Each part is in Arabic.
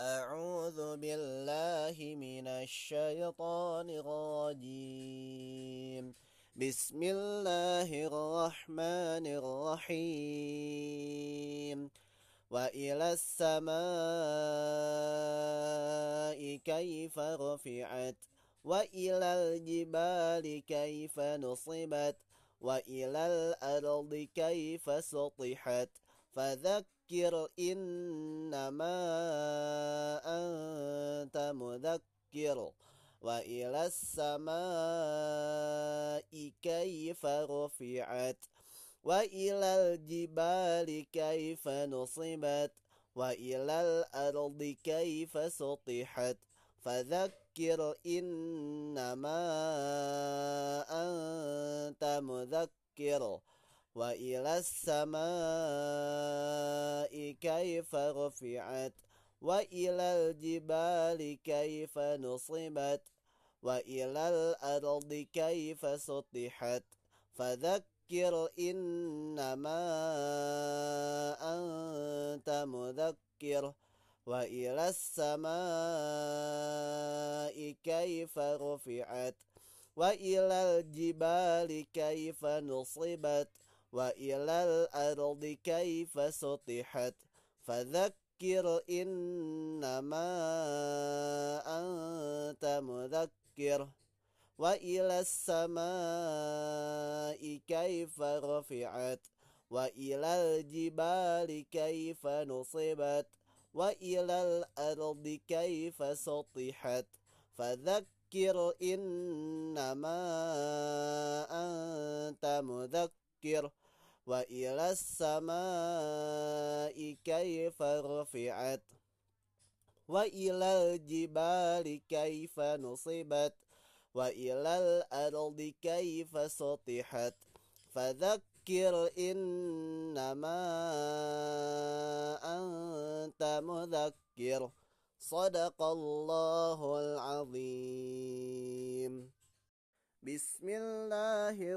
أعوذ بالله من الشيطان الرجيم. بسم الله الرحمن الرحيم. وإلى السماء كيف رفعت؟ وإلى الجبال كيف نصبت؟ وإلى الأرض كيف سطحت؟ فذكر إنما أنت مذكر وإلى السماء كيف رفعت وإلى الجبال كيف نصبت وإلى الأرض كيف سطحت فذكر إنما أنت مذكر وإلى السماء كيف رفعت وإلى الجبال كيف نصبت وإلى الأرض كيف سطحت. فذكر إنما أنت مذكر وإلى السماء كيف رفعت وإلى الجبال كيف نصبت. وإلى الأرض كيف سطحت؟ فذكر إنما أنت مذكر. وإلى السماء كيف رفعت؟ وإلى الجبال كيف نصبت؟ وإلى الأرض كيف سطحت؟ فذكر إنما أنت مذكر. وإلى السماء كيف رفعت وإلى الجبال كيف نصبت وإلى الأرض كيف سطحت فذكر إنما أنت مذكر. صدق الله العظيم. بسم الله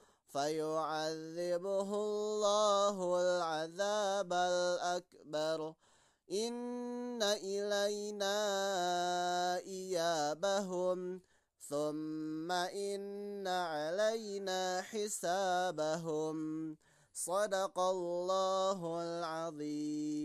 فيعذبه الله العذاب الأكبر. إن إلينا إيابهم. ثم إن علينا حسابهم. صدق الله العظيم.